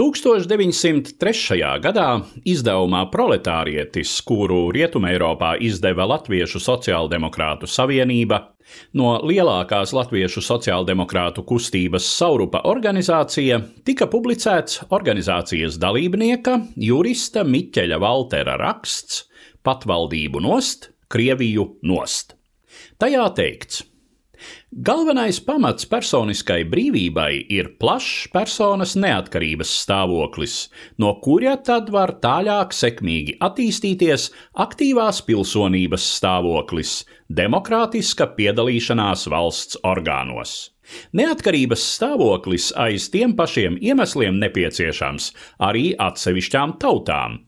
1903. gadā izdevumā Proletārietis, kuru Rietumēropā izdeva Latviešu Sociāldemokrātu Savienība, no lielākās Latviešu sociāldemokrātu kustības Saurupa organizācija, tika publicēts organizācijas dalībnieka jurista Miķeļa Valtera raksts Patvaldību nost, Krieviju nost. Tajā teikts, Galvenais pamats personiskai brīvībai ir plašs personas neatkarības stāvoklis, no kura tad var tālāk sekmīgi attīstīties aktīvās pilsonības stāvoklis, demokrātiska piedalīšanās valsts orgānos. Neatkarības stāvoklis aiz tiem pašiem iemesliem nepieciešams arī atsevišķām tautām,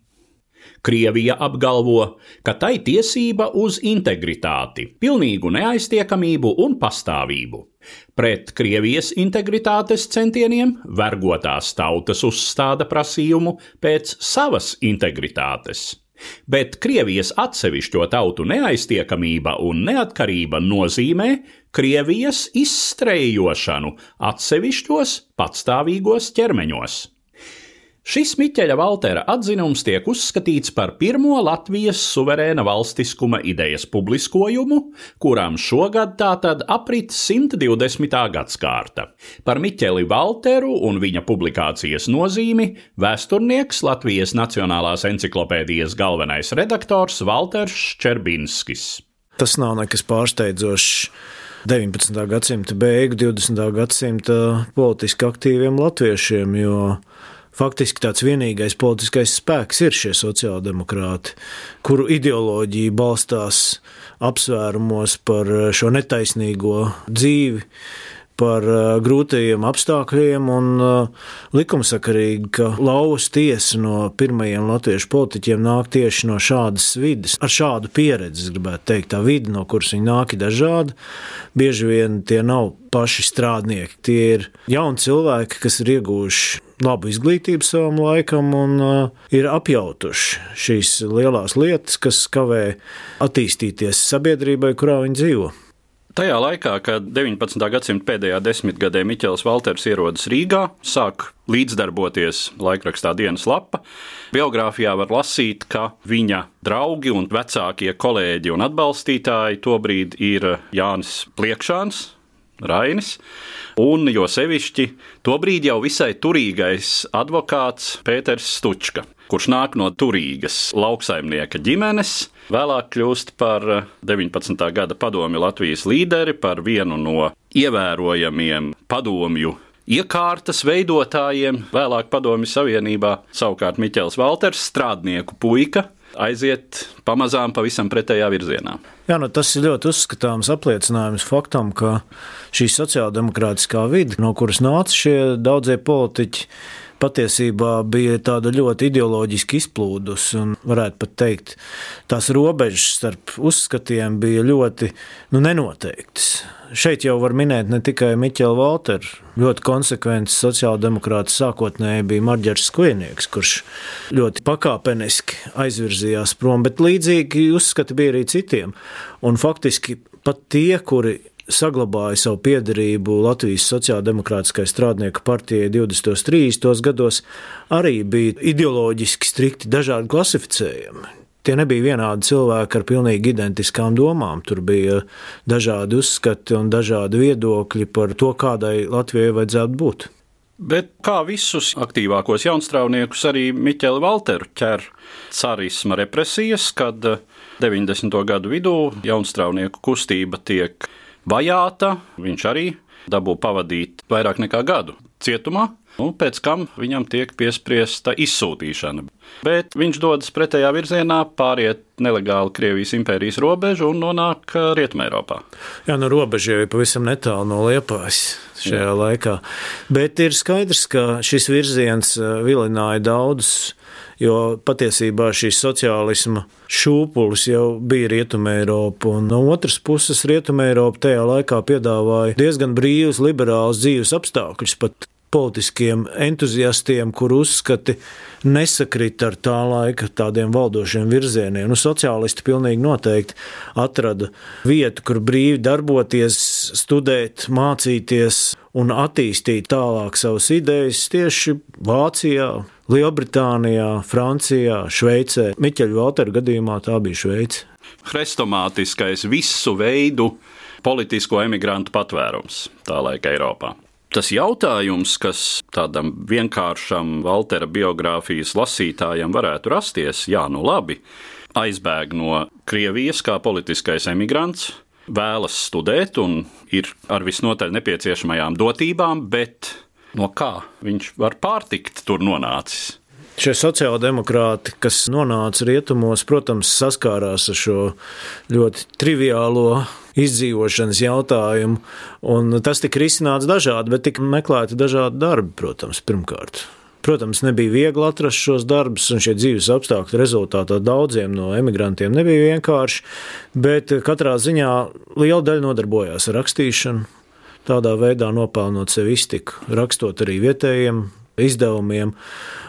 Krievija apgalvo, ka tai tiesība uz integritāti, pilnīgu neaiztiekamību un pastāvību. Pret Krievijas integritātes centieniem vergotās tautas uzstāda prasījumu pēc savas integritātes. Bet Krievijas atsevišķo tautu neaiztiekamība un neatkarība nozīmē Krievijas izstrējošanu atsevišķos patstāvīgos ķermeņos. Šis Miķeļa Valtera atzinums tiek uzskatīts par pirmo Latvijas suverēna valstiskuma idejas publiskojumu, kurām šogad tātad aprit 120. gadsimta. Par Miķeli Valteru un viņa publikācijas nozīmi vēsturnieks Latvijas Nacionālās encyklopēdijas galvenais redaktors Valters Čerbinskis. Tas nav nekas pārsteidzošs. 19. gadsimta beigu, 20. gadsimta politiski aktīviem latviešiem, jo faktiski tāds vienīgais politiskais spēks ir šie sociāldemokrāti, kuru ideoloģija balstās apsvērumos par šo netaisnīgo dzīvi par grūtajiem apstākļiem un likumsakarīgi, ka lauvas tiesa no pirmajiem latviešu politiķiem nāk tieši no šādas vidas, ar šādu pieredzi, gribētu teikt, tā vide, no kuras viņi nāk, ir dažāda. Bieži vien tie nav paši strādnieki, tie ir jauni cilvēki, kas ir ieguvuši labu izglītību savam laikam un uh, ir apjautuši šīs lielās lietas, kas kavē attīstīties sabiedrībai, kurā viņi dzīvo. Tajā laikā, kad 19. gadsimta pēdējā desmitgadē Miķels Valters ierodas Rīgā, sāk līdzdarboties laikrakstā dienas lapa. Biogrāfijā var lasīt, ka viņa draugi un vecākie kolēģi un atbalstītāji tobrīd ir Jānis Pliekšāns, Rainis, un jo sevišķi tobrīd jau visai turīgais advokāts Pēters Stučka kurš nāk no turīgas lauksaimnieka ģimenes, vēlāk kļūst par 19. gada padomju Latvijas līderi, par vienu no ievērojamiem padomju iekārtas veidotājiem, vēlāk Padomju Savienībā, savukārt Miķels Valters, strādnieku puika, aiziet pamazām pavisam pretējā virzienā. Jā, nu tas ir ļoti uzskatāms apliecinājums faktam, ka šī sociāldemokrātiskā vide, no kuras nāca šie daudzie politiķi, patiesībā bija tāda ļoti ideoloģiski izplūdus, un varētu pat teikt, tās robežas starp uzskatiem bija ļoti nu, nenoteiktas. Šeit jau var minēt ne tikai Miķelu Valteru, ļoti konsekvents sociāldemokrāts sākotnēji bija Marģers Skujnieks, kurš ļoti pakāpeniski aizvirzījās prom, bet līdzīgi uzskati bija arī citiem. Un faktiski pat tie, kuri saglabāja savu piedarību Latvijas Sociāldemokrātiskai strādnieku partijai 20. un 30. gados, arī bija ideoloģiski strikti dažādi klasificējumi. Tie nebija vienādi cilvēki ar pilnīgi identiskām domām. Tur bija dažādi uzskati un dažādi viedokļi par to, kādai Latvijai vajadzētu būt. Bet kā visus aktīvākos jaunstrāvniekus, arī Miķeli Valteru ķer carisma represijas, kad 90. gadu vidū jaunstrāvnieku kustība tiek vajāta. Viņš arī dabū pavadīt vairāk nekā gadu cietumā. un pēc kam viņam tiek piespriesta izsūtīšana. Bet viņš dodas pretējā virzienā, pāriet nelegāli Krievijas impērijas robežu un nonāk Rietumē Eiropā. Jā, no robežas jau ir pavisam netālu no Liepājas šajā Jā. laikā. Bet ir skaidrs, ka šis virziens vilināja daudzus jo patiesībā šīs sociālisma šūpulis jau bija Rietumē Eiropa, un no otras puses Rietumē Eiropa tajā laikā piedāvāja diezgan brīvus, liberālus dzīves apstākļus pat politiskiem entuziastiem, kur uzskati nesakrit ar tā laika tādiem valdošiem virzieniem. Nu, sociālisti pilnīgi noteikti atrada vietu, kur brīvi darboties, studēt, mācīties un attīstīt tālāk savas idejas tieši Vācijā, Lielbritānijā, Francijā, Šveicē. Miķeļa Valtera gadījumā tā bija Šveice. Hrestomātiskais visu veidu politisko emigrantu patvērums tā laika Eiropā. Tas jautājums, kas tādam vienkāršam Valtera biogrāfijas lasītājam varētu rasties, jā, nu labi, aizbēg no Krievijas kā politiskais emigrants, vēlas studēt un ir ar visnotaļ nepieciešamajām dotībām, bet no kā viņš var pārtikt tur nonācis. Šie sociāldemokrāti, kas nonāca rietumos, protams, saskārās ar šo ļoti triviālo izdzīvošanas jautājumu, tas tika risināts dažādi, bet tika meklēti dažādi darbi, protams, pirmkārt. Protams, nebija viegli atrast šos darbus, un šie dzīves apstākļi rezultātā daudziem no emigrantiem nebija vienkārši, bet katrā ziņā liela daļa nodarbojās ar rakstīšanu, tādā veidā nopelnot sev iztiku, rakstot arī vietējiem izdevumiem.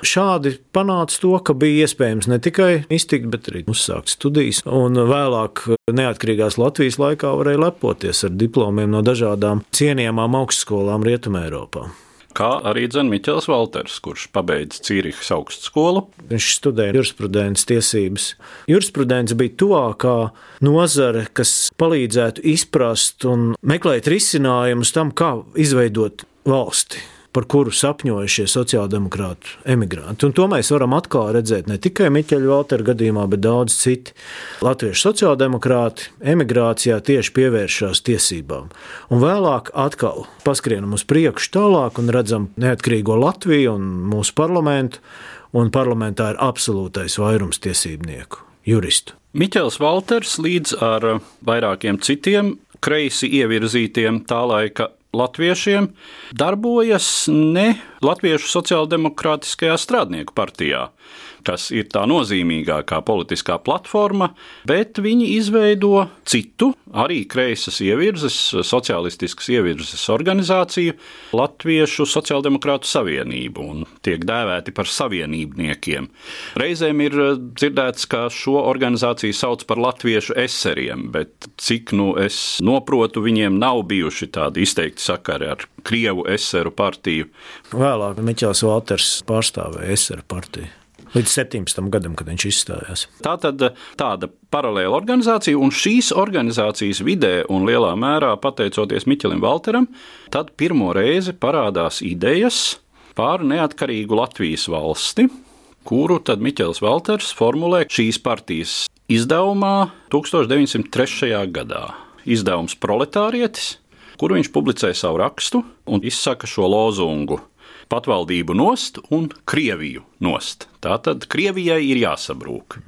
Šādi panāca to, ka bija iespējams ne tikai iztikt, bet arī uzsākt studijas. Un vēlāk, neatkarīgās Latvijas laikā, varēja lepoties ar diplomiem no dažādām cienījamām augstskolām Rietumē Eiropā kā arī Miķels Valters, kurš pabeidza Cīrihas augstskolu. Viņš studēja jurisprudences tiesības. Jurisprudence bija tuvākā nozare, kas palīdzētu izprast un meklēt risinājumus tam, kā izveidot valsti par kuru sapņoja šie sociāldemokrāti emigranti. Un to mēs varam atkal redzēt ne tikai Miķeļa Valtera gadījumā, bet daudz citi. Latviešu sociāldemokrāti emigrācijā tieši pievēršās tiesībām. Un vēlāk atkal paskrienam uz priekšu tālāk un redzam neatkarīgo Latviju un mūsu parlamentu, un parlamentā ir absolūtais vairums tiesībnieku, juristu. Miķels Valters līdz ar vairākiem citiem kreisi ievirzītiem tā laika latviešiem darbojas ne Latviešu sociāldemokrātiskajā strādnieku partijā, kas ir tā nozīmīgākā politiskā platforma, bet viņi izveido citu, arī kreisas ievirzes, sociālistiskas ievirzes organizāciju, Latviešu Sociāldemokrātu savienību, un tiek dēvēti par savienībniekiem. Reizēm ir dzirdēts, ka šo organizāciju sauc par latviešu eseriem, bet cik nu es noprotu, viņiem nav bijuši tādi izteikti sakari ar Krievu eseru partiju. Vēlāk Miķels Valters pārstāvēja eseru partiju līdz 17. gadam, kad viņš izstājās. Tā tad tāda paralēla organizācija, un šīs organizācijas vidē, un lielā mērā pateicoties Miķelim Valteram, tad pirmo reizi parādās idejas par neatkarīgu Latvijas valsti, kuru tad Miķels Valters formulē šīs partijas izdevumā 1903. gadā. Izdevums Proletārietis, kur viņš publicēja savu rakstu un izsaka šo lozungu patvaldību nost un Krieviju nost. Tātad Krievijai ir jāsabrūk.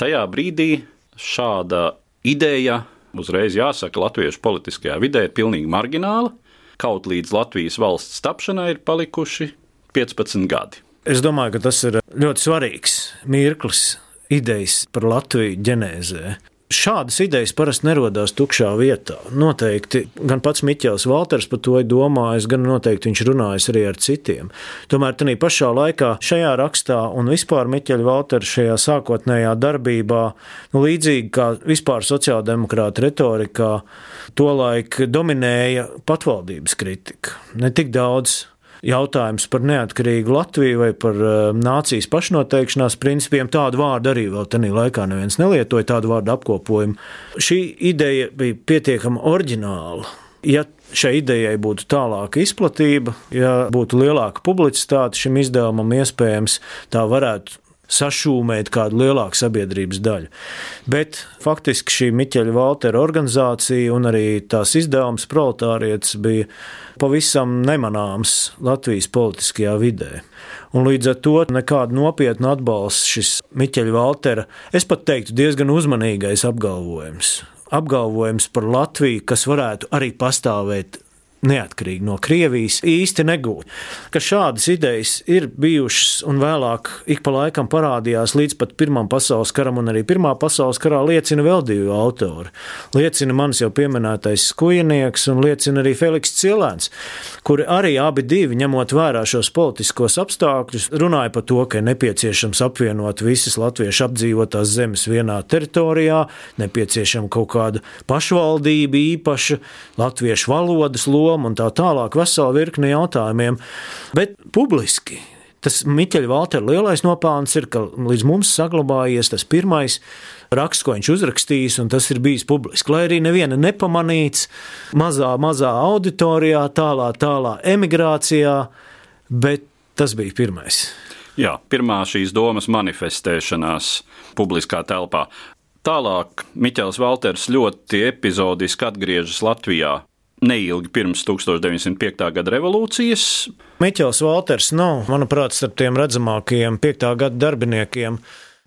Tajā brīdī šāda ideja, uzreiz jāsaka, latviešu politiskajā vidē ir pilnīgi margināla. Kaut līdz Latvijas valsts tapšanai ir palikuši 15 gadi. Es domāju, ka tas ir ļoti svarīgs mirklis idejas par Latviju ģenēzē. Šādas idejas parasti nerodās tukšā vietā. Noteikti gan pats Miķels Valters par to ir domājis, gan noteikti viņš runājis arī ar citiem. Tomēr tajā pašā laikā šajā rakstā un vispār Miķeļa Valtera šajā sākotnējā darbībā, nu, līdzīgi kā vispār sociāldemokrāta retorikā, tolaik dominēja patvaldības kritika. Ne tik daudz jautājums par neatkarīgu Latviju vai par uh, nācijas pašnoteikšanās principiem. Tādu vārdu arī vēl tajā laikā neviens nelietoja, tādu vārdu apkopojumu. Šī ideja bija pietiekami oriģināla. Ja šai idejai būtu tālāka izplatība, ja būtu lielāka publicitāte šim izdevumam, iespējams, tā varētu sašūmēt kādu lielāku sabiedrības daļu. Bet faktiski šī Miķeļa Valtera organizācija un arī tās izdevums proletārietis bija pavisam nemanāms Latvijas politiskajā vidē. Un līdz ar to nekāda nopietna atbalsta šis Miķeļa Valtera, es pat teiktu, diezgan uzmanīgais apgalvojums. Apgalvojums par Latviju, kas varētu arī pastāvēt neatkarīgi no Krievijas, īsti negūt. Ka šādas idejas ir bijušas un vēlāk ik pa laikam parādījās līdz pat Pirmam pasaules karam, un arī Pirmā pasaules karā liecina vēl divi autori. Liecina mans jau pieminētais skujinieks un liecina arī Feliks Cilēns, kuri arī abi divi, ņemot vērā šos politiskos apstākļus, runāja par to, ka ir nepieciešams apvienot visas latviešu apdzīvotās zemes vienā teritorijā, nepieciešama kaut kāda pašvaldība īpaša, latviešu valodas loma, loma un tā tālāk, vesela virkne jautājumiem. Bet publiski tas Miķeļa Valtera lielais nopelns ir, ka līdz mums saglabājies tas pirmais raksts, ko viņš uzrakstījis, un tas ir bijis publiski. Lai arī neviena nepamanīts, mazā, mazā auditorijā, tālā, tālā emigrācijā, bet tas bija pirmais. Jā, pirmā šīs domas manifestēšanās publiskā telpā. Tālāk Miķels Valters ļoti epizodiski atgriežas Latvijā neilgi pirms 1905. gada revolūcijas. Miķels Valters nav, manuprāt, starp tiem redzamākajiem 5. gada darbiniekiem.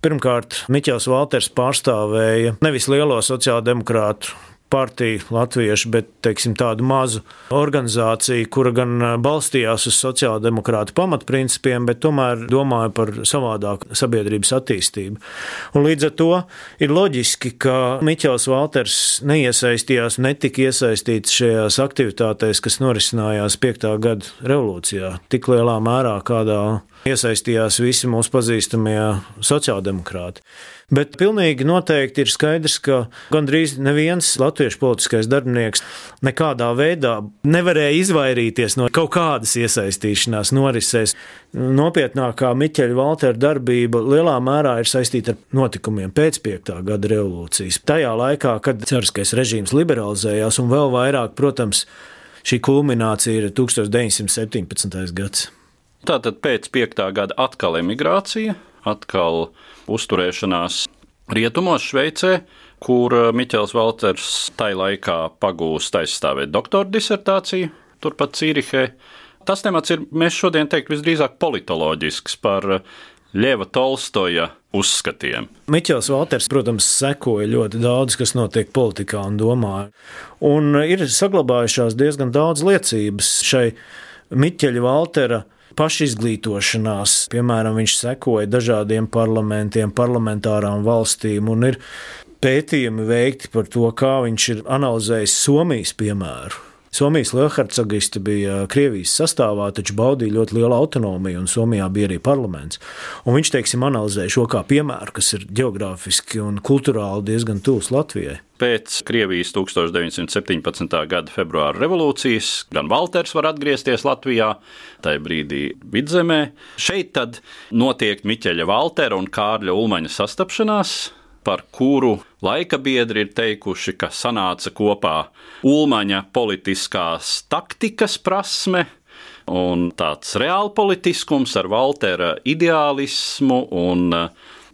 Pirmkārt, Miķels Valters pārstāvēja nevis lielo sociāldemokrātu partiju latviešu, bet teiksim, tādu mazu organizāciju, kura gan balstījās uz sociāldemokrātu pamatprincipiem, bet tomēr domāja par savādāku sabiedrības attīstību. Un līdz ar to ir loģiski, ka Miķels Valters neiesaistījās, netika iesaistīts šajās aktivitātēs, kas norisinājās 5. gada revolūcijā, tik lielā mērā, kādā iesaistījās visi mūsu pazīstamie sociāldemokrāti. Bet pilnīgi noteikti ir skaidrs, ka gandrīz neviens latviešu politiskais darbinieks nekādā veidā nevarēja izvairīties no kaut kādas iesaistīšanās norisēs. Nopietnākā Miķeļa Valtera darbība lielā mērā ir saistīta ar notikumiem pēc 5. gada revolūcijas. Tajā laikā, kad cariskais režīms liberalizējās un vēl vairāk, protams, šī kulminācija ir 1917. gads. Tātad pēc 5. gada atkal emigrācija, atkal uzturēšanās rietumos, Šveicē, kur eh, Miķels Valters tajā laikā pagūst aizstāvēt doktora disertāciju, turpat Cīrihē. Tas temats ir, mēs šodien teikt, visdrīzāk politoloģisks par Ļeva Tolstoja uzskatiem. Miķels Valters, protams, sekoja ļoti daudz, kas notiek politikā un domā. Un ir saglabājušās diezgan daudz liecības šai Miķeļa Valtera pašizglītošanās. Piemēram, viņš sekoja dažādiem parlamentiem, parlamentārām valstīm un ir pētījumi veikti par to, kā viņš ir analizējis Somijas piemēru. Somijas Lielhercogiste bija Krievijas sastāvā, taču baudīja ļoti lielu autonomiju, un Somijā bija arī parlaments. Un viņš, teiksim, analizēja šo kā piemēru, kas ir geogrāfiski un kultūrāli diezgan tuvs Latvijai. Pēc Krievijas 1917. gada februāra revolūcijas gan Walters var atgriezties Latvijā, tajā brīdī vidzemē. Šeit tad notiek Miķeļa Valtera un Kārļa Ulmaņa sastapšanās, par kuru laika biedri ir teikuši, ka sanāca kopā Ulmaņa politiskās taktikas prasme un tāds reālpolitiskums ar Valtera ideālismu un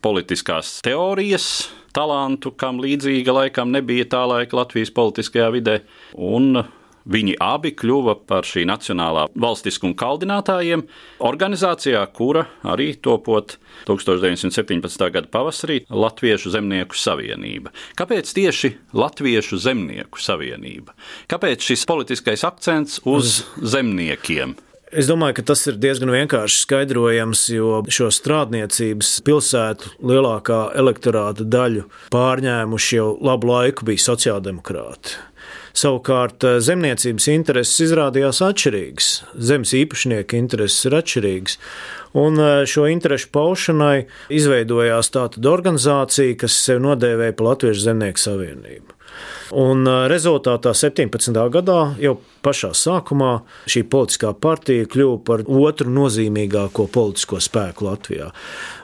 politiskās teorijas talantu, kam līdzīga laikam nebija tā laika Latvijas politiskajā vidē. Un Viņi abi kļuva par šī nacionālā valstiskuma kaldinātājiem, organizācijā, kura arī topot 1917. gada pavasarī Latviešu zemnieku savienība. Kāpēc tieši Latviešu zemnieku savienība? Kāpēc šis politiskais akcents uz zemniekiem? Es domāju, ka tas ir diezgan vienkārši skaidrojams, jo šo strādniecības pilsētu lielākā elektorāta daļu pārņēmuši jau labu laiku bija sociāldemokrāti. Savukārt eh, zemniecības intereses izrādījās atšķirīgas, zemes īpašnieka intereses ir atšķirīgas. Un eh, šo interesu paušanai izveidojās tāda organizācija, kas sevi nodēvēja par Latviešu zemnieku savienību. Un rezultātā 17. gadā, jau pašā sākumā, šī politiskā partija kļuva par otru nozīmīgāko politisko spēku Latvijā.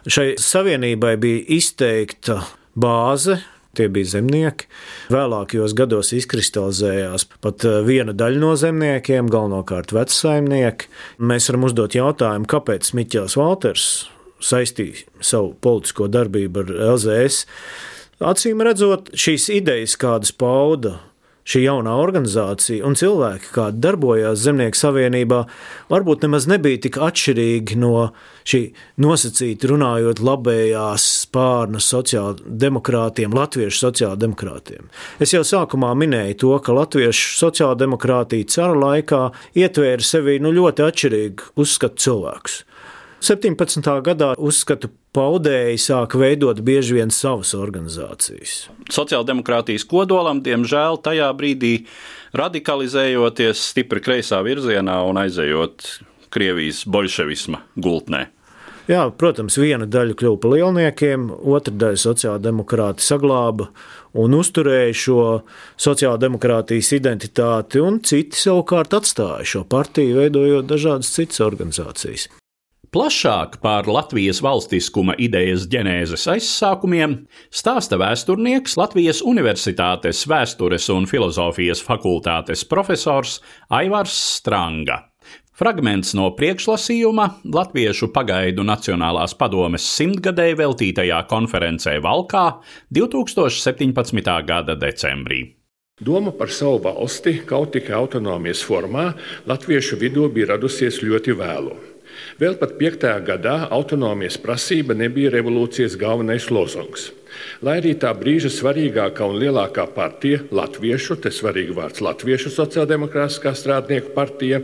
Šai savienībai bija izteikta bāze, Tie bija zemnieki. Vēlākajos gados izkristalizējās pat viena daļa no zemniekiem, galvenokārt vecsaimnieki. Mēs varam uzdot jautājumu, kāpēc Miķels Valters saistīja savu politisko darbību ar LZS. Acīm redzot, šīs idejas, kādas pauda šī jaunā organizācija un cilvēki, kādi darbojās Zemnieku savienībā, varbūt nemaz nebija tik atšķirīgi no šī nosacīta runājot labējās spārna sociāldemokrātiem, latviešu sociāldemokrātiem. Es jau sākumā minēju to, ka latviešu sociāldemokrātija cara laikā ietvēra sevī nu, ļoti atšķirīgu uzskatu cilvēkus. 17. gadā uzskatu paudēji sāka veidot bieži vien savas organizācijas. Sociāldemokrātijas kodolam, diemžēl, tajā brīdī radikalizējoties stipri kreisā virzienā un aizejot Krievijas bolševisma gultnē. Jā, protams, viena daļa kļuva par lielniekiem, otra daļa sociāldemokrāti saglāba un uzturēja šo sociāldemokrātijas identitāti, un citi savukārt atstāja šo partiju, veidojot dažādas citas organizācijas. Plašāk par Latvijas valstiskuma idejas ģenēzes aizsākumiem stāsta vēsturnieks Latvijas Universitātes vēstures un filozofijas fakultātes profesors Aivars Stranga. Fragments no priekšlasījuma Latviešu pagaidu Nacionālās padomes simtgadēji veltītajā konferencē Valkā 2017. gada decembrī. Doma par savu valsti kaut tikai autonomijas formā latviešu vidū bija radusies ļoti vēlu. Vēl pat 5. gadā autonomijas prasība nebija revolūcijas galvenais lozungs. Lai arī tā brīža svarīgākā un lielākā partija, Latviešu, te svarīgi vārds Latviešu sociāldemokrātiskā strādnieku partija,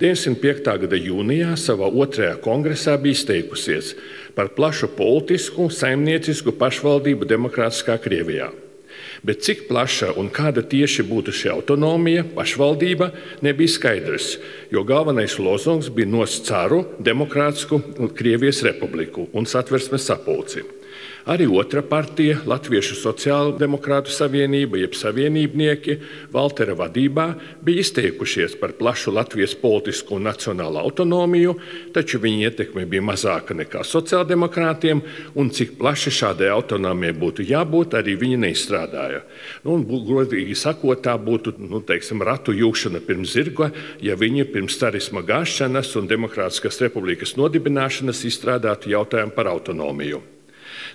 95. gada jūnijā savā otrajā kongresā bija izteikusies par plašu politisku, saimniecisku pašvaldību demokrātiskā Krievijā. Bet cik plaša un kāda tieši būtu šī autonomija, pašvaldība, nebija skaidrs, jo galvenais lozungs bija nost caru demokrātisku Krievijas republiku un satversmes sapulci. Arī otra partija, Latviešu sociāldemokrātu savienība, jeb savienībnieki, Valtera vadībā, bija izteikušies par plašu Latvijas politisku un nacionālu autonomiju, taču viņa ietekme bija mazāka nekā sociāldemokrātiem, un cik plaši šādai autonomijai būtu jābūt, arī viņi neizstrādāja. Nu, godīgi sakot, tā būtu nu, teiksim, ratu jūšana pirms zirga, ja viņi pirms carisma gāšanas un Demokrātiskās republikas nodibināšanas izstrādātu jautājumu par autonomiju.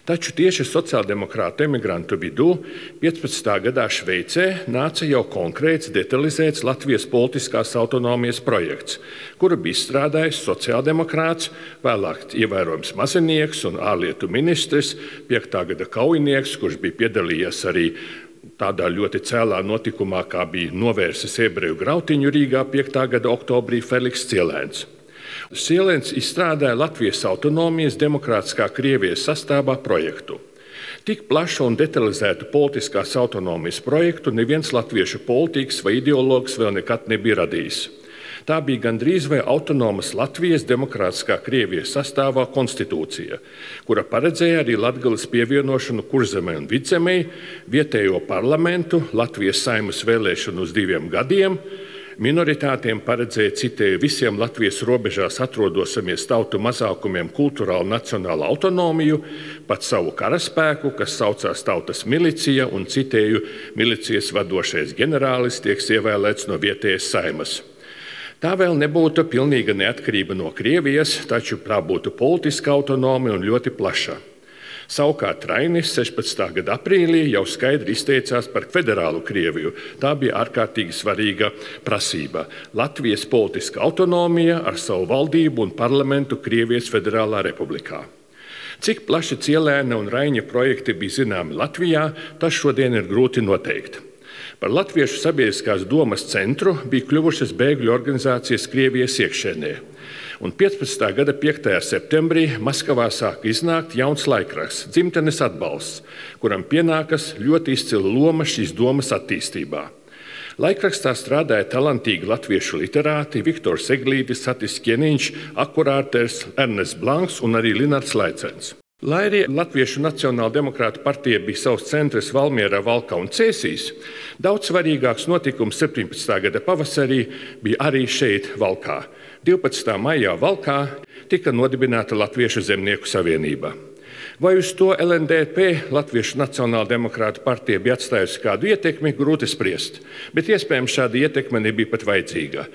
Taču tieši sociāldemokrātu emigrantu vidū 15. gadā Šveicē nāca jau konkrēts, detalizēts Latvijas politiskās autonomijas projekts, kuru bija izstrādājis sociāldemokrāts, vēlāk ievērojams mazinieks un ārlietu ministrs, 5. gada kaujinieks, kurš bija piedalījies arī tādā ļoti cēlā notikumā, kā bija novērsis ebreju grautiņu Rīgā 5. gada oktobrī Feliks Cielēns. Sielens izstrādāja Latvijas autonomijas demokrātiskā Krievijas sastāvā projektu. Tik plašu un detalizētu politiskās autonomijas projektu neviens latviešu politiķis vai ideologs vēl nekad nebija radījis. Tā bija gandrīz vai autonomas Latvijas demokrātiskā Krievijas sastāvā konstitūcija, kura paredzēja arī Latvijas pievienošanu kurzemē un vidzemē, vietējo parlamentu, Latvijas saimas vēlēšanu uz diviem gadiem, Minoritātiem paredzēja citēju visiem Latvijas robežās atrodosamies tautu mazākumiem kultūrālu nacionālu autonomiju, pat savu karaspēku, kas saucās tautas milicija, un citēju milicijas vadošais ģenerālis tiek ievēlēts no vietējas saimas. Tā vēl nebūtu pilnīga neatkarība no Krievijas, taču tā būtu politiska autonomija un ļoti plaša. Savukārt Rainis 16. gada aprīlī jau skaidri izteicās par federālu Krieviju. Tā bija ārkārtīgi svarīga prasība. Latvijas politiska autonomija ar savu valdību un parlamentu Krievijas Federālā republikā. Cik plaši Cielēna un Raņa projekti bija zināmi Latvijā, tas šodien ir grūti noteikt. Par Latviešu sabiedriskās domas centru bija kļuvušas bēgļu organizācijas Krievijas iekšēnē. Un 15. gada 5. septembrī Maskavā sāka iznākt jauns laikraksts, dzimtenes atbalsts, kuram pienākas ļoti izcila loma šīs domas attīstībā. Laikrakstā strādāja talantīgi latviešu literāti Viktors Eglītis, Satis Kieniņš, akurāters Ernests Blanks un arī Linards Laicens. Lai arī Latviešu Nacionāla demokrāta partija bija savs centrs Valmjerā, Valkā un Cēsīs, daudz svarīgāks notikums 17. gada pavasarī bija arī šeit, Valkā. 12. maijā Valkā tika nodibināta Latviešu zemnieku savienība. Vai uz to LNDP, Latviešu Nacionāla demokrāta partija, bija atstājusi kādu ietekmi, grūti spriest. Bet iespējams šāda ietekme nebija pat vajadzīga.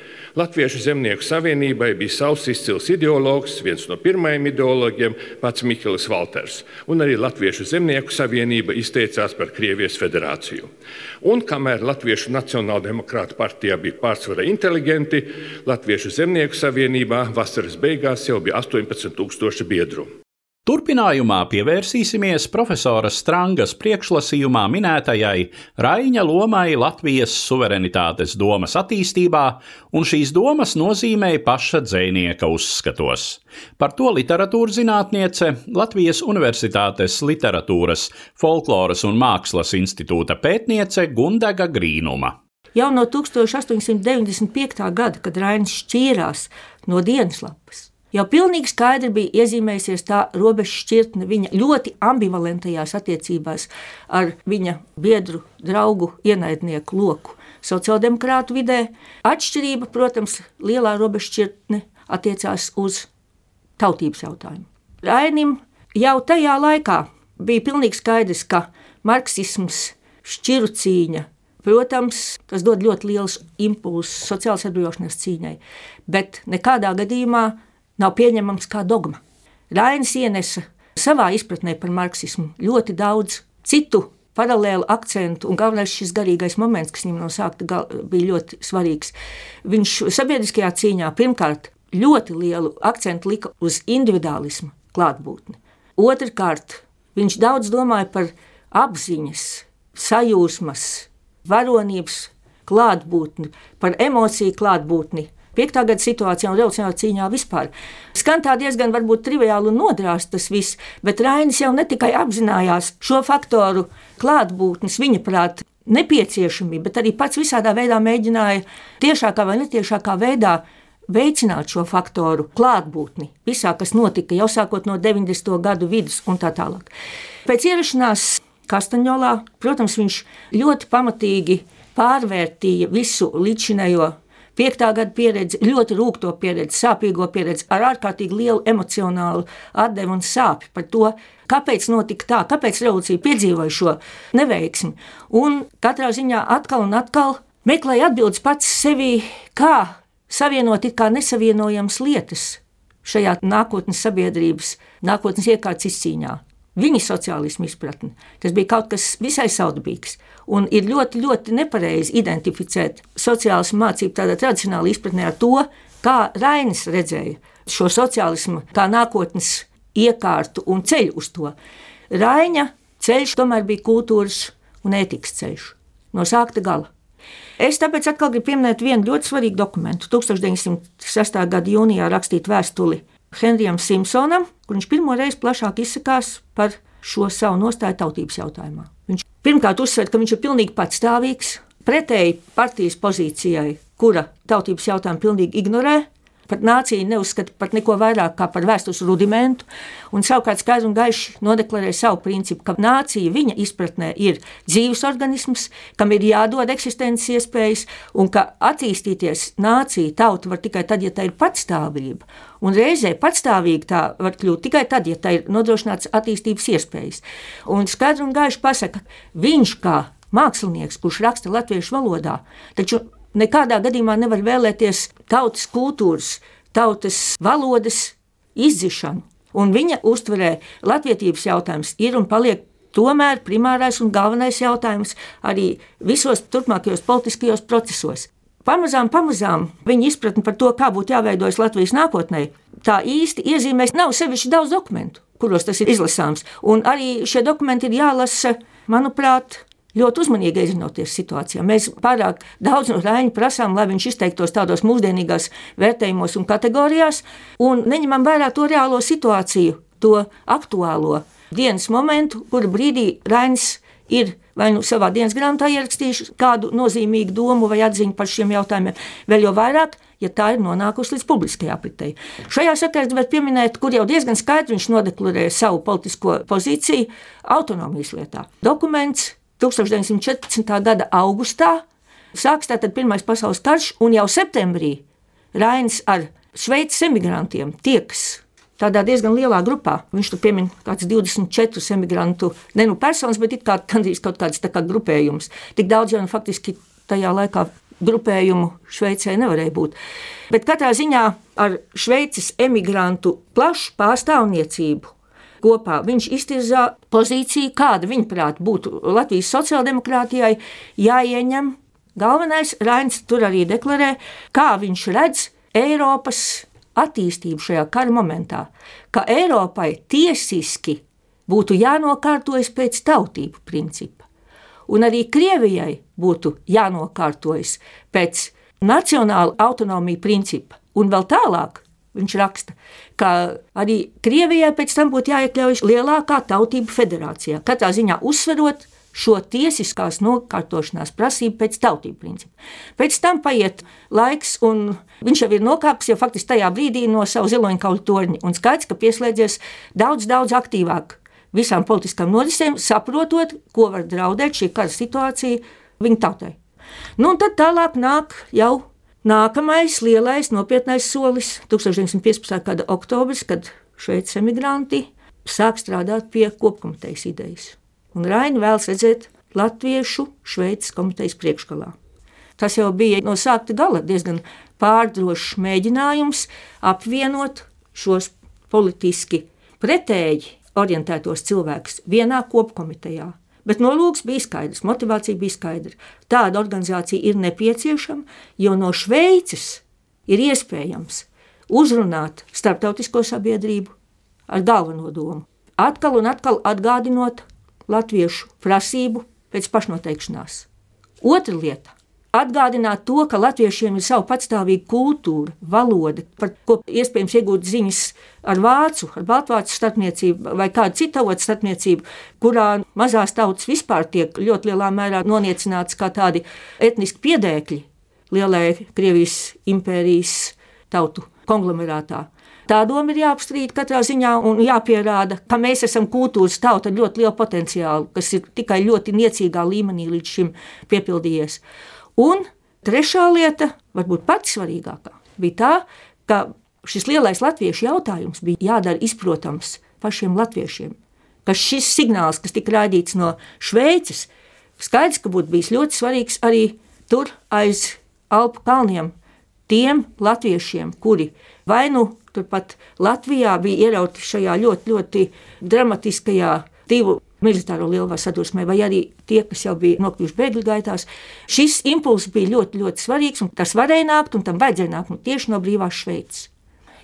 Latviešu zemnieku savienībai bija savs izcils ideologs, viens no pirmajiem ideologiem, pats Mikls Valters. Un arī Latviešu zemnieku savienība izteicās par Krievijas federāciju. Un kamēr Latviešu Nacionāla demokrāta partijā bija pārsvarā inteliģenti, Latviešu zemnieku savienībā vasaras beigās jau bija 18,000 biedru. Turpinājumā pievērsīsimies profesora Strangas priekšlasījumā minētajai Raņa lomai Latvijas suverenitātes domas attīstībā un šīs domas nozīmei paša dzēnieka uzskatos. Par to literatūras zinātniece Latvijas Universitātes literatūras, folkloras un mākslas institūta pētniece Gundega Grīnuma. Jau no 1895. gada, kad Rainis šķīrās no dienaslapas, Jau pilnīgi skaidri bija iezīmējusies tā robeža šķirtne viņa ļoti ambivalentajās attiecībās ar viņa biedru, draugu, ienaidnieku loku. Sociāldemokrātu vidē atšķirība, protams, lielā robeža šķirtne attiecās uz tautības jautājumu. Rainim jau tajā laikā bija pilnīgi skaidrs, ka marksisms, šķiru cīņa, protams, tas dod ļoti liels impulsus sociālās atbrīvošanās cīņai, bet nekādā gadījumā nav pieņemams kā dogma. Rainis ienesa savā izpratnē par marksismu ļoti daudz citu paralēlu akcentu, un galvenais šis garīgais moments, kas viņam no sākta bija ļoti svarīgs. Viņš sabiedriskajā cīņā pirmkārt ļoti lielu akcentu lika uz individuālismu klātbūtni. Otrakārt, viņš daudz domāja par apziņas, sajūsmas, varonības klātbūtni, par emociju klātbūtni, 5. gada situācijā un revolucionārā cīņā vispār. Skan tā diezgan varbūt triviāli un nodrāst tas viss, bet Rainis jau ne tikai apzinājās šo faktoru klātbūtnes, viņa prāt, nepieciešamību, bet arī pats visādā veidā mēģināja tiešākā vai netiešākā veidā veicināt šo faktoru klātbūtni visā, kas notika jau sākot no 90. gadu vidus un tā tālāk. Pēc ierašanās Kastaņolā, protams, viņš ļoti pamatīgi pārvērtīja visu līdzinējo Piektā gada pieredze, ļoti rūkto pieredzi, sāpīgo pieredzi, ar ārkārtīgi lielu emocionālu atdevu un sāpju par to, kāpēc notika tā, kāpēc revolūcija piedzīvoja šo neveiksmi. Un katrā ziņā atkal un atkal meklēja atbildes pats sevī, kā savienot it kā nesavienojamas lietas šajā nākotnes sabiedrības, nākotnes iekārtas izcīņā. Viņa sociālismu izpratne. Tas bija kaut kas visai saudabīgs. Un ir ļoti, ļoti nepareizi identificēt sociālismu mācību tādā tradicionālā izpratnē ar to, kā Rainis redzēja šo sociālismu kā nākotnes iekārtu un ceļu uz to. Raina ceļš tomēr bija kultūras un ētikas ceļš no sākta gala. Es tāpēc atkal gribu pieminēt vienu ļoti svarīgu dokumentu. 1906. gada jūnijā rakstītu vēstuli Henrijam Simpsonam, kur viņš pirmo reizi plašāk izsakās par šo savu nostāju tautības jautājumā. Viņš pirmkārt uzsver, ka viņš ir pilnīgi patstāvīgs, pretēji partijas pozīcijai, kura tautības jautājumu pilnīgi ignorē. Pat nācija neuzskata par neko vairāk kā par vēstures rudimentu, un savukārt skaidri un gaiši nodeklarē savu principu, ka nācija viņa izpratnē ir dzīves organisms, kam ir jādod eksistences iespējas, un ka attīstīties nācija, tauta var tikai tad, ja tā ir patstāvība. Un reizē patstāvīgi tā var kļūt tikai tad, ja tā ir nodrošināts attīstības iespējas. Un skaidri un gaiši pasaka, viņš kā mākslinieks, kurš raksta latviešu valodā, taču nekādā gadījumā nevar vēlēties tautas kultūras, tautas valodas izdzišanu. Un viņa uztverē latviedzības jautājums ir un paliek tomēr primārais un galvenais jautājums arī visos turpmākajos politiskajos procesos. Pamazām, pamazām viņa izpratne par to, kā būtu jāveidojas Latvijas nākotnē, tā īsti iezīmēs. Nav sevišķi daudz dokumentu, kuros tas ir izlasāms. Un arī šie dokumenti ir jālasa, manuprāt, ļoti uzmanīgi iezinoties situācijā. Mēs pārāk daudz no Rāņa prasām, lai viņš izteiktos tādos mūsdienīgās vērtējumos un kategorijās, un neņemam vērā to reālo situāciju, to aktuālo dienas momentu, kura brīdī Rāņš ir vai nu savā dienas grāmatā ierakstījuši kādu nozīmīgu domu vai atziņu par šiem jautājumiem, vēl jau vairāk, ja tā ir nonākusi līdz publiskajai apritei. Šajā sakarā gribētu pieminēt, kur jau diezgan skaidri viņš nodeklarēja savu politisko pozīciju autonomijas lietā. Dokuments 1914. gada augustā sāks tātad Pirmais pasaules karš, un jau septembrī Rainis ar Šveices emigrantiem tiekas tādā diezgan lielā grupā. Viņš tur piemin kaut kādus 24 emigrantu, ne nu personas, bet it kā gandrīz kaut kāds kā grupējums. Tik daudz jau nu, faktiski tajā laikā grupējumu Šveicē nevarēja būt. Bet katrā ziņā ar Šveices emigrantu plašu pārstāvniecību kopā viņš iztirzā pozīciju, kāda viņaprāt būtu Latvijas sociāldemokrātijai jāieņem. Galvenais Rains tur arī deklarē, kā viņš redz Eiropas attīstību šajā kara momentā, ka Eiropai tiesiski būtu jānokārtojas pēc tautību principa, un arī Krievijai būtu jānokārtojas pēc nacionāla autonomija principa, un vēl tālāk. Viņš raksta, ka arī Krievijai pēc tam būtu jāiekļaujas lielākā tautību federācijā. Katrā ziņā uzsverot šo tiesiskās nokārtošanās prasību pēc tautību principa. Pēc tam paiet laiks, un viņš jau ir nokāpis jau faktiski tajā brīdī no savu ziloņkaulu torņa. Un skaidrs, ka pieslēdzies daudz, daudz aktīvāk visām politiskām norisēm, saprotot, ko var draudēt šī kara situācija viņa tautai. Nu, un tad tālāk nāk jau nākamais lielais nopietnais solis - 1915. gada oktobris, kad Šveices emigranti sāk strādāt pie kopkomitejas idejas un Raini vēlas redzēt Latviešu Šveices komitejas priekšgalā. Tas jau bija no sākta gala diezgan pārdrošs mēģinājums apvienot šos politiski pretēji orientētos cilvēkus vienā kopkomitejā. Bet nolūks bija skaidrs, motivācija bija skaidra. Tāda organizācija ir nepieciešama, jo no Šveices ir iespējams uzrunāt starptautisko sabiedrību ar galveno domu. Atkal un atkal atgādinot latviešu prasību pēc pašnoteikšanās. Otra lieta - atgādināt to, ka latviešiem ir sava patstāvīga kultūra, valoda, par ko iespējams iegūt ziņas ar vācu, ar baltvācu starpniecību vai kādu citu tautu starpniecību, kurā mazās tautas vispār tiek ļoti lielā mērā noniecināts kā tādi etniski piedēkļi lielai Krievijas impērijas tautu konglomerātā. Tā doma ir jāapstrīd katrā ziņā un jāpierāda, ka mēs esam kultūras tauta ar ļoti lielu potenciālu, kas ir tikai ļoti niecīgā līmenī līdz šim piepildījies. Un trešā lieta, varbūt pati svarīgākā, bija tā, ka šis lielais latviešu jautājums bija jādara izprotams pašiem latviešiem. Ka šis signāls, kas tika raidīts no Šveices, skaidrs, ka būtu bijis ļoti svarīgs arī tur aiz Alpu kalniem tiem latviešiem, kuri vai nu Turpat Latvijā bija ierauti šajā ļoti, ļoti dramatiskajā divu militāro lielvaru sadursmē, vai arī tie, kas jau bija nokļuvuši bēgļu gaitās. Šis impulss bija ļoti, ļoti svarīgs, un tas varēja nākt, un tam vajadzēja nākt nu, tieši no brīvās Šveices.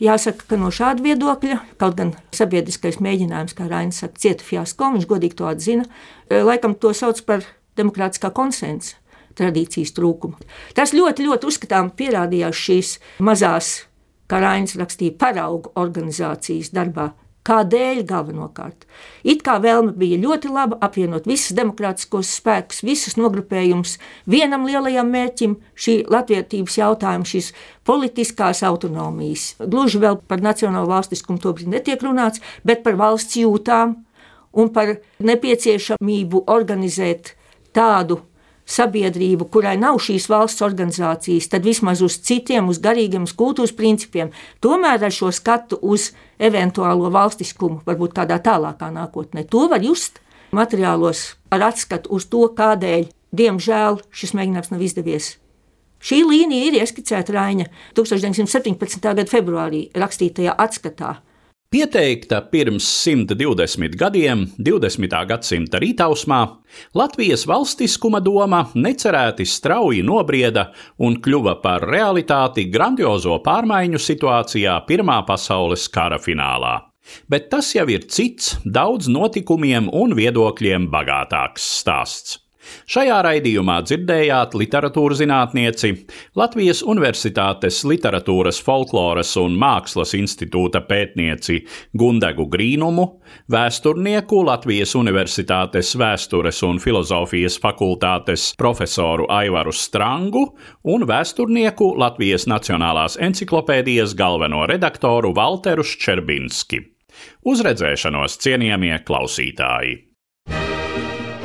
Jāsaka, ka no šāda viedokļa, kaut gan sabiedriskais mēģinājums, kā Rainis saka, cieta fiasko, viņš godīgi to atzina, eh, laikam to sauc par demokrātiskā konsensa tradīcijas trūkumu. Tas ļoti, ļoti uzskatām pierādījās šīs mazās kā Rainis rakstīja, paraugu organizācijas darbā. Kādēļ galvenokārt? It kā vēlme bija ļoti laba apvienot visus demokrātiskos spēkus, visus nogrupējumus vienam lielajam mērķim, šī latviedzības jautājums, šīs politiskās autonomijas. Gluži vēl par nacionālo valstiskumu tobrīd netiek runāts, bet par valsts jūtām un par nepieciešamību organizēt tādu sabiedrību, kurai nav šīs valsts organizācijas, tad vismaz uz citiem, uz garīgiem, uz kultūras principiem, tomēr ar šo skatu uz eventuālo valstiskumu, varbūt kādā tālākā nākotnē. To var just materiālos ar atskatu uz to, kādēļ, diemžēl, šis mēģinājums nav izdevies. Šī līnija ir ieskicēta Raina 1917. gada februārī rakstītajā atskatā Pieteikta pirms 120 gadiem, 20. gadsimta rītausmā, Latvijas valstiskuma doma necerēti strauji nobrieda un kļuva par realitāti grandiozo pārmaiņu situācijā Pirmā pasaules kara finālā. Bet tas jau ir cits, daudz notikumiem un viedokļiem bagātāks stāsts. Šajā raidījumā dzirdējāt literatūras zinātnieci, Latvijas Universitātes Literatūras, folkloras un mākslas institūta pētnieci Gundegu Grīnumu, vēsturnieku Latvijas Universitātes vēstures un filozofijas fakultātes profesoru Aivaru Strangu un vēsturnieku Latvijas Nacionālās encyklopēdijas galveno redaktoru Walteru Ščerbinski. Uz redzēšanos, cienījamie klausītāji!